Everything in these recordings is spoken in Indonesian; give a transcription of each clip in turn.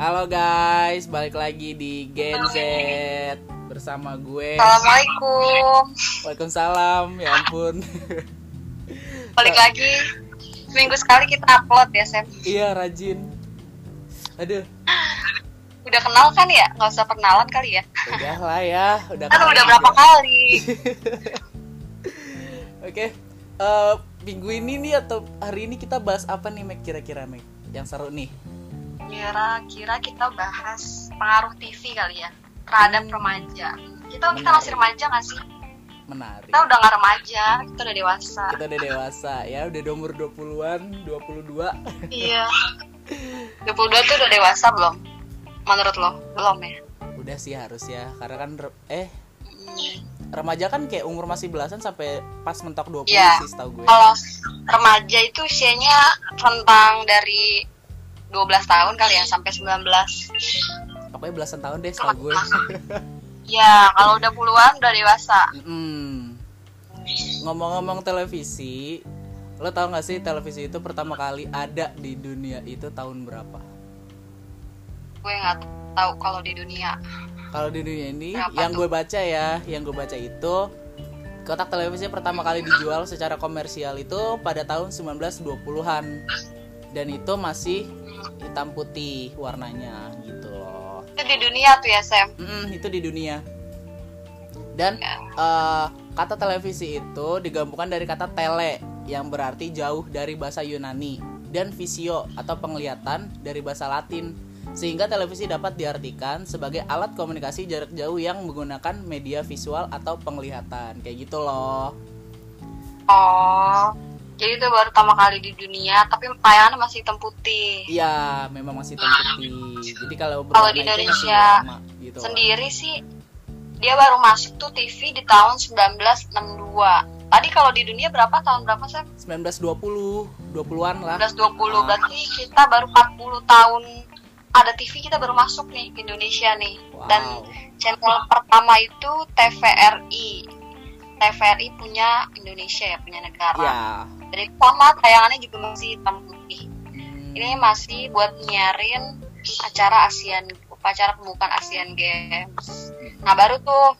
Halo guys, balik lagi di Gen Z bersama gue. Assalamualaikum. Waalaikumsalam. Ya ampun. Balik lagi. Seminggu sekali kita upload ya, Sam. iya, rajin. Aduh, Udah kenal kan ya? Nggak usah perkenalan kali ya. udah lah ya, udah. Kan kenal udah berapa kali? Oke. eh, minggu ini nih atau hari ini kita bahas apa nih, Mek? Kira-kira, Mek? Yang seru nih. Kira-kira kita bahas pengaruh TV kali ya terhadap Hmm. remaja. Kita kita masih remaja nggak sih? Menarik. Kita udah nggak remaja, kita udah dewasa. Kita udah dewasa ya, udah di umur 20-an, 22. Iya. 22 tuh udah dewasa belum? Menurut lo? Belum ya? Udah sih harus ya, karena kan eh Hmm. remaja kan kayak umur masih belasan sampai pas mentok 20 Iya. sih setahu gue. Kalau remaja itu usianya rentang dari 12 tahun kali ya sampai 19. Pokoknya belasan tahun deh setahu gue. Ya, kalau udah puluhan udah dewasa. Mm. Ngomong-ngomong televisi, lo tau gak sih televisi itu pertama kali ada di dunia itu tahun berapa? Gue nggak tahu kalau di dunia. Kalau di dunia ini, Berapa yang tuh? gue baca ya, yang gue baca itu kotak televisi pertama kali dijual secara komersial itu pada tahun 1920-an dan itu masih hitam putih warnanya gitu loh. Itu di dunia tuh ya, Sam. Mm, itu di dunia. Dan Ya. eh, kata televisi itu digabungkan dari kata tele yang berarti jauh dari bahasa Yunani dan visio atau penglihatan dari bahasa Latin sehingga televisi dapat diartikan sebagai alat komunikasi jarak jauh yang menggunakan media visual atau penglihatan kayak gitu loh. Oh. Jadi itu baru pertama kali di dunia, tapi tayangannya masih hitam putih. Iya, memang masih hitam putih. Jadi kalau Kalau di Indonesia gitu loh. Sendiri sih dia baru masuk tuh TV di tahun 1962. Tadi kalau di dunia berapa tahun berapa, Sam? 1920, 20-an lah. 1920. Berarti kita baru 40 tahun ada TV kita baru masuk nih ke Indonesia nih. Dan Wow. channel pertama itu TVRI. TVRI punya Indonesia ya, punya negara. Ya. Jadi sama tayangannya juga masih hitam putih. Hmm. Ini masih buat nyiarin acara ASEAN, upacara pembukaan ASEAN Games. Nah baru tuh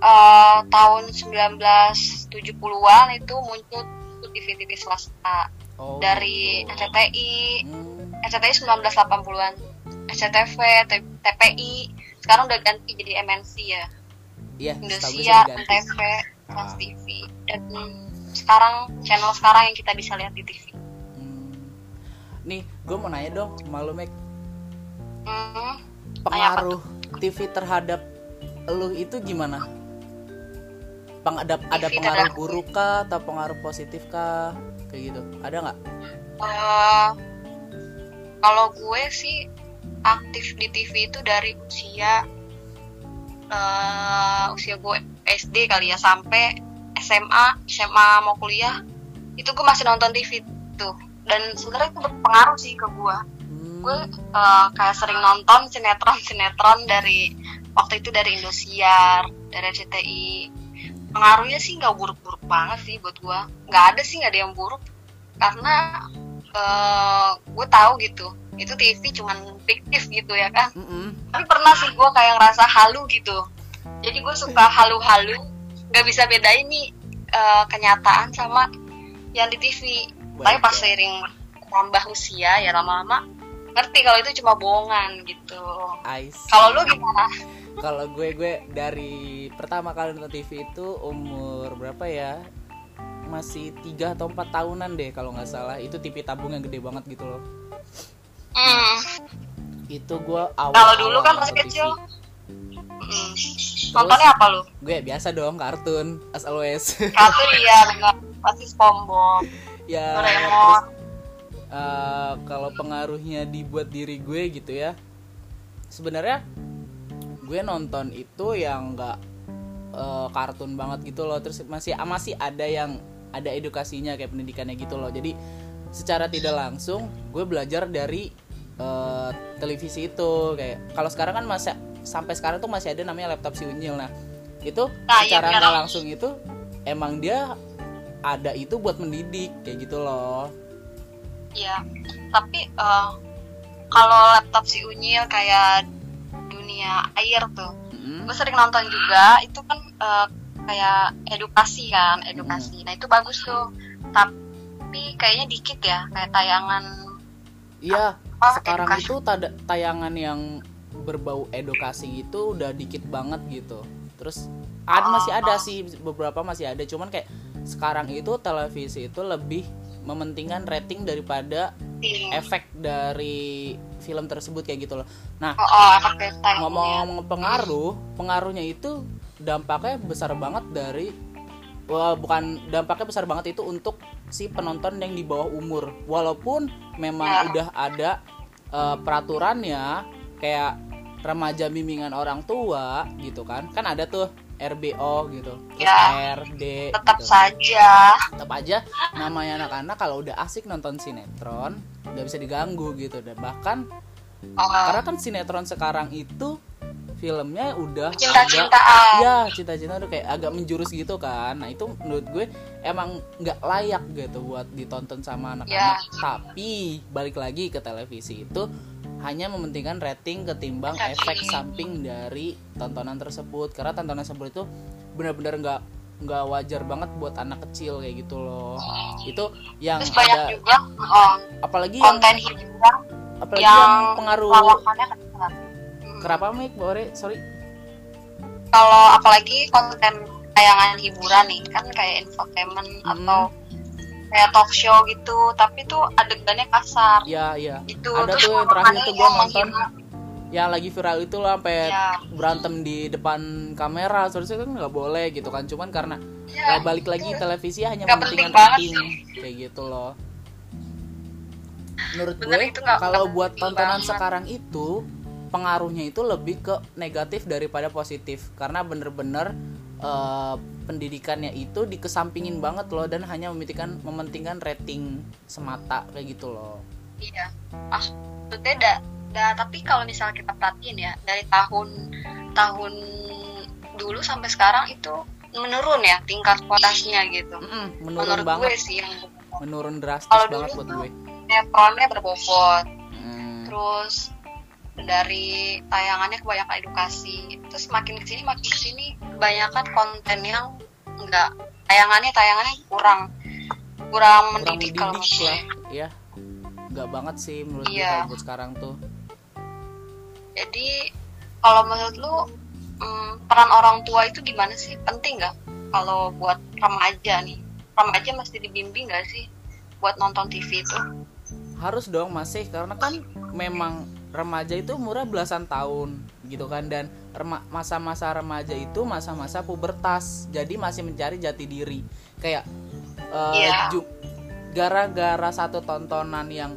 eh, tahun 1970-an itu muncul TV-TV swasta Oh, dari. SCTI, Hmm. SCTI 1980-an, SCTV, TPI, sekarang udah ganti jadi MNC ya. Iya, diganti. TV, Trans Ah. TV, dan sekarang channel sekarang yang kita bisa lihat di TV. Hmm. Nih, gue mau nanya dong, malu Mek, Hmm, pengaruh TV terhadap lu itu gimana? Peng ada, ada TV pengaruh terhadap- buruk kah atau pengaruh positif kah? Kayak gitu. Ada nggak? eh, kalau gue sih aktif di TV itu dari usia eh, usia gue SD kali ya sampai SMA SMA mau kuliah itu gue masih nonton TV tuh. Dan sebenarnya itu berpengaruh sih ke gue Hmm. gue eh, kayak sering nonton sinetron sinetron dari waktu itu dari Indosiar dari RCTI pengaruhnya sih nggak buruk-buruk banget sih buat gue nggak ada sih nggak ada yang buruk. Karena eh, gue tahu gitu itu TV cuman fiktif gitu ya kan. Mm-mm. tapi pernah sih gue kayak ngerasa halu gitu. Jadi gue suka halu-halu nggak bisa bedain nih eh, kenyataan sama yang di TV tapi pas ya. seiring tambah usia ya lama-lama ngerti kalau itu cuma bohongan gitu kalau lu gimana Kalau gue gue dari pertama kali nonton TV itu umur berapa ya? Masih 3 atau 4 tahunan deh kalau nggak salah. Itu TV tabung yang gede banget gitu loh. hmm. Itu gue awal kalau dulu kan masih kecil TV. Nontonnya apa lu? Gue biasa dong kartun as always. kartu iya benar. Pasti SpongeBob. Ya Doraemon. eh, kalau pengaruhnya dibuat diri gue gitu ya sebenarnya gue nonton itu yang nggak eh, kartun banget gitu loh. Terus masih masih ada yang ada edukasinya kayak pendidikannya gitu loh. Jadi secara tidak langsung gue belajar dari eh, televisi itu. Kayak kalau sekarang kan masih sampai sekarang tuh masih ada namanya laptop si unyil nah itu Nah, iya secara nggak langsung itu emang dia ada itu buat mendidik kayak gitu loh. Iya, tapi eh, kalau laptop si Unyil kayak dunia air tuh Mm-mm. gue sering nonton juga itu kan eh, kayak edukasi kan edukasi. Nah itu bagus tuh. Tapi kayaknya dikit ya kayak tayangan. Iya, sekarang edukasi. itu tada- tayangan yang berbau edukasi itu udah dikit banget gitu. Terus ada masih ada sih beberapa masih ada, cuman kayak sekarang itu televisi itu lebih mementingkan rating daripada Iya. efek dari film tersebut kayak gitu loh. Nah, oh, oh ngomong pengaruh, pengaruhnya itu dampaknya besar banget dari wah bukan dampaknya besar banget itu untuk si penonton yang di bawah umur. Walaupun memang Ya. udah ada eh, peraturannya kayak remaja bimbingan orang tua gitu kan. Kan ada tuh RBO gitu. Terus Ya. RD tetap gitu. saja Tetap aja namanya anak-anak kalau udah asik nonton sinetron nggak bisa diganggu gitu dan bahkan oh, karena kan sinetron sekarang itu filmnya udah cinta-cintaan ya cinta-cinta udah kayak agak menjurus gitu kan nah itu menurut gue emang nggak layak gitu buat ditonton sama anak-anak Ya. tapi balik lagi ke televisi itu hanya mementingkan rating ketimbang efek samping dari tontonan tersebut karena tontonan tersebut itu benar-benar nggak nggak wajar banget buat anak kecil kayak gitu loh itu yang terus ada juga oh, apalagi yang konten hiburan apalagi yang, yang pengaruh. Hmm. kenapa Mik Bore sorry kalau apalagi konten tayangan hiburan nih kan kayak infotainment Hmm. atau kayak talk show gitu tapi tuh adegannya kasar. Ya ya gitu ada terus tuh yang terakhir tuh gue nonton. yang lagi viral itu lah sampai Ya. berantem di depan kamera. Seharusnya kan nggak boleh gitu kan cuman karena Ya, ya, balik lagi televisi hanya mementingkan penting rating kayak gitu loh. Menurut Bener, gue kalau buat tontonan banget. sekarang itu pengaruhnya itu lebih ke negatif daripada positif. Karena bener-bener eh, pendidikannya itu dikesampingin banget loh dan hanya mementingkan mementingkan rating semata kayak gitu loh. Iya. Ah maksudnya da, da- tapi kalau misalnya kita perhatiin ya dari tahun tahun dulu sampai sekarang itu menurun ya tingkat kualitasnya gitu. Mm-mm, menurun menurut banget. gue sih yang menurun drastis Kalau banget buat gue. sinetronnya berbobot. Mm, terus dari tayangannya kebanyakan edukasi. Terus makin ke sini makin ke sini kebanyakan konten yang enggak tayangannya tayangannya kurang. Kurang mendidik kalau gue. ya nggak banget sih menurut gue Iya. buat sekarang tuh. Jadi kalau menurut lu mm, peran orang tua itu gimana sih? Penting nggak kalau buat remaja nih? Remaja mesti dibimbing nggak sih buat nonton TV itu? Harus dong masih karena kan memang remaja itu umurnya belasan tahun gitu kan. Dan masa-masa remaja itu masa-masa pubertas. Jadi masih mencari jati diri. Kayak eh, Iya. ju- gara-gara satu tontonan yang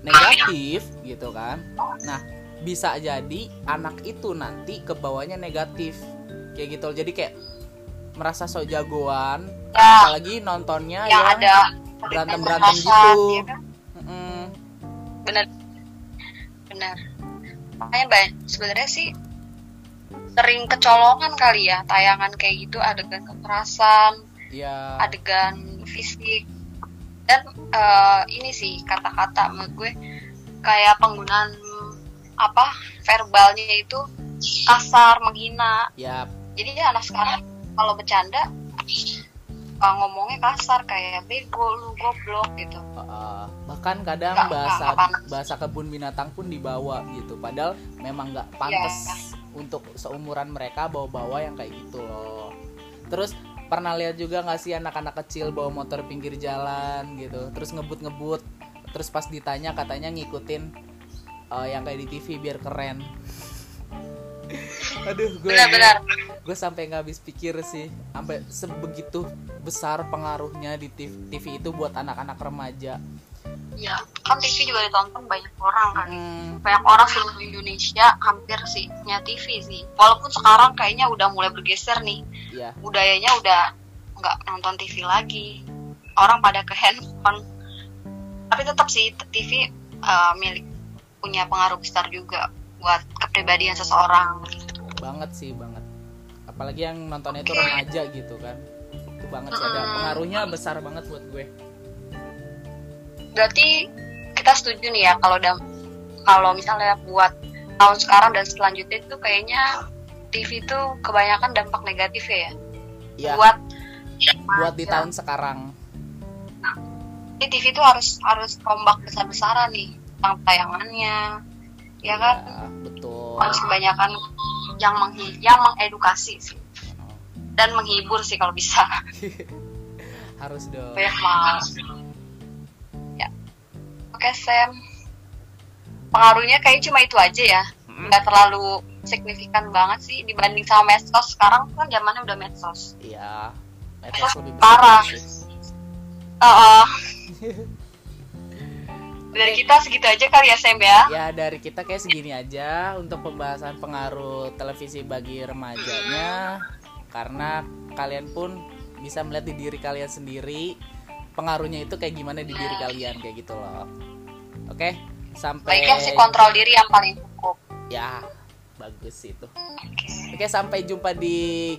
negatif gitu kan. Nah bisa jadi anak itu nanti ke bawahnya negatif. Kayak gitu. Jadi kayak merasa sok jagoan. Ya. Apalagi nontonnya yang yang ada berantem-berantem kekerasan, gitu. ya kan? Mm-mm. benar benar makanya banyak sebenarnya sih sering kecolongan kali ya tayangan kayak gitu adegan kekerasan ya adegan fisik. Dan eh, ini sih kata-kata menurut gue kayak penggunaan apa verbalnya itu kasar menghina. Ya jadi anak sekarang kalau bercanda eh, ngomongnya kasar kayak bego lu goblok gitu. Uh, bahkan kadang Nggak- bahasa pantas. bahasa kebun binatang pun dibawa gitu. Padahal memang nggak pantas Iya. untuk seumuran mereka bawa-bawa yang kayak gitu loh. Terus pernah lihat juga nggak sih anak-anak kecil bawa motor pinggir jalan gitu? Terus ngebut-ngebut. Terus pas ditanya katanya ngikutin uh, yang kayak di TV biar keren aduh gue benar-benar. Gue sampai nggak habis pikir sih sampai sebegitu besar pengaruhnya di TV, TV itu buat anak-anak remaja. Ya kan TV juga ditonton banyak orang kan. Hmm, banyak orang seluruh Indonesia hampir sih punya TV sih. Walaupun sekarang kayaknya udah mulai bergeser nih. Ya budayanya udah nggak nonton TV lagi. Orang pada ke handphone. Tapi tetap sih TV eh, milik punya pengaruh besar juga buat kepribadian seseorang. Banget sih banget. Apalagi yang nontonnya itu remaja gitu kan. Itu banget sih ada pengaruhnya besar banget buat gue. Berarti kita setuju nih ya kalau kalau misalnya buat tahun sekarang dan selanjutnya itu kayaknya TV itu kebanyakan dampak negatif ya? Ya buat buat di remaja. tahun sekarang. Jadi TV itu harus harus rombak besar-besaran nih tentang tayangannya ya kan? Ya, betul. Harus kebanyakan yang menghi yang mengedukasi sih. Dan menghibur sih kalau bisa. Harus dong. Banget ya. Oke Sam. Pengaruhnya kayak cuma itu aja ya. Mm-mm. nggak terlalu signifikan banget sih dibanding sama medsos. Sekarang kan zamannya udah medsos. Iya. Medsos lebih Parah. sih. Uh, dari kita segitu aja kali ya Sam ya? Ya dari kita kayak segini aja untuk pembahasan pengaruh televisi bagi remajanya. Karena kalian pun bisa melihat di diri kalian sendiri pengaruhnya itu kayak gimana di diri kalian kayak gitu loh. Oke? Sampai baiknya sih kontrol diri yang paling cukup. Ya bagus itu. Oke. oke sampai jumpa di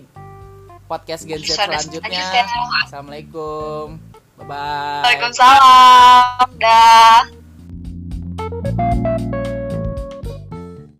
podcast Gen Z selanjutnya. assalamualaikum. Bye bye Waalaikumsalam. Dah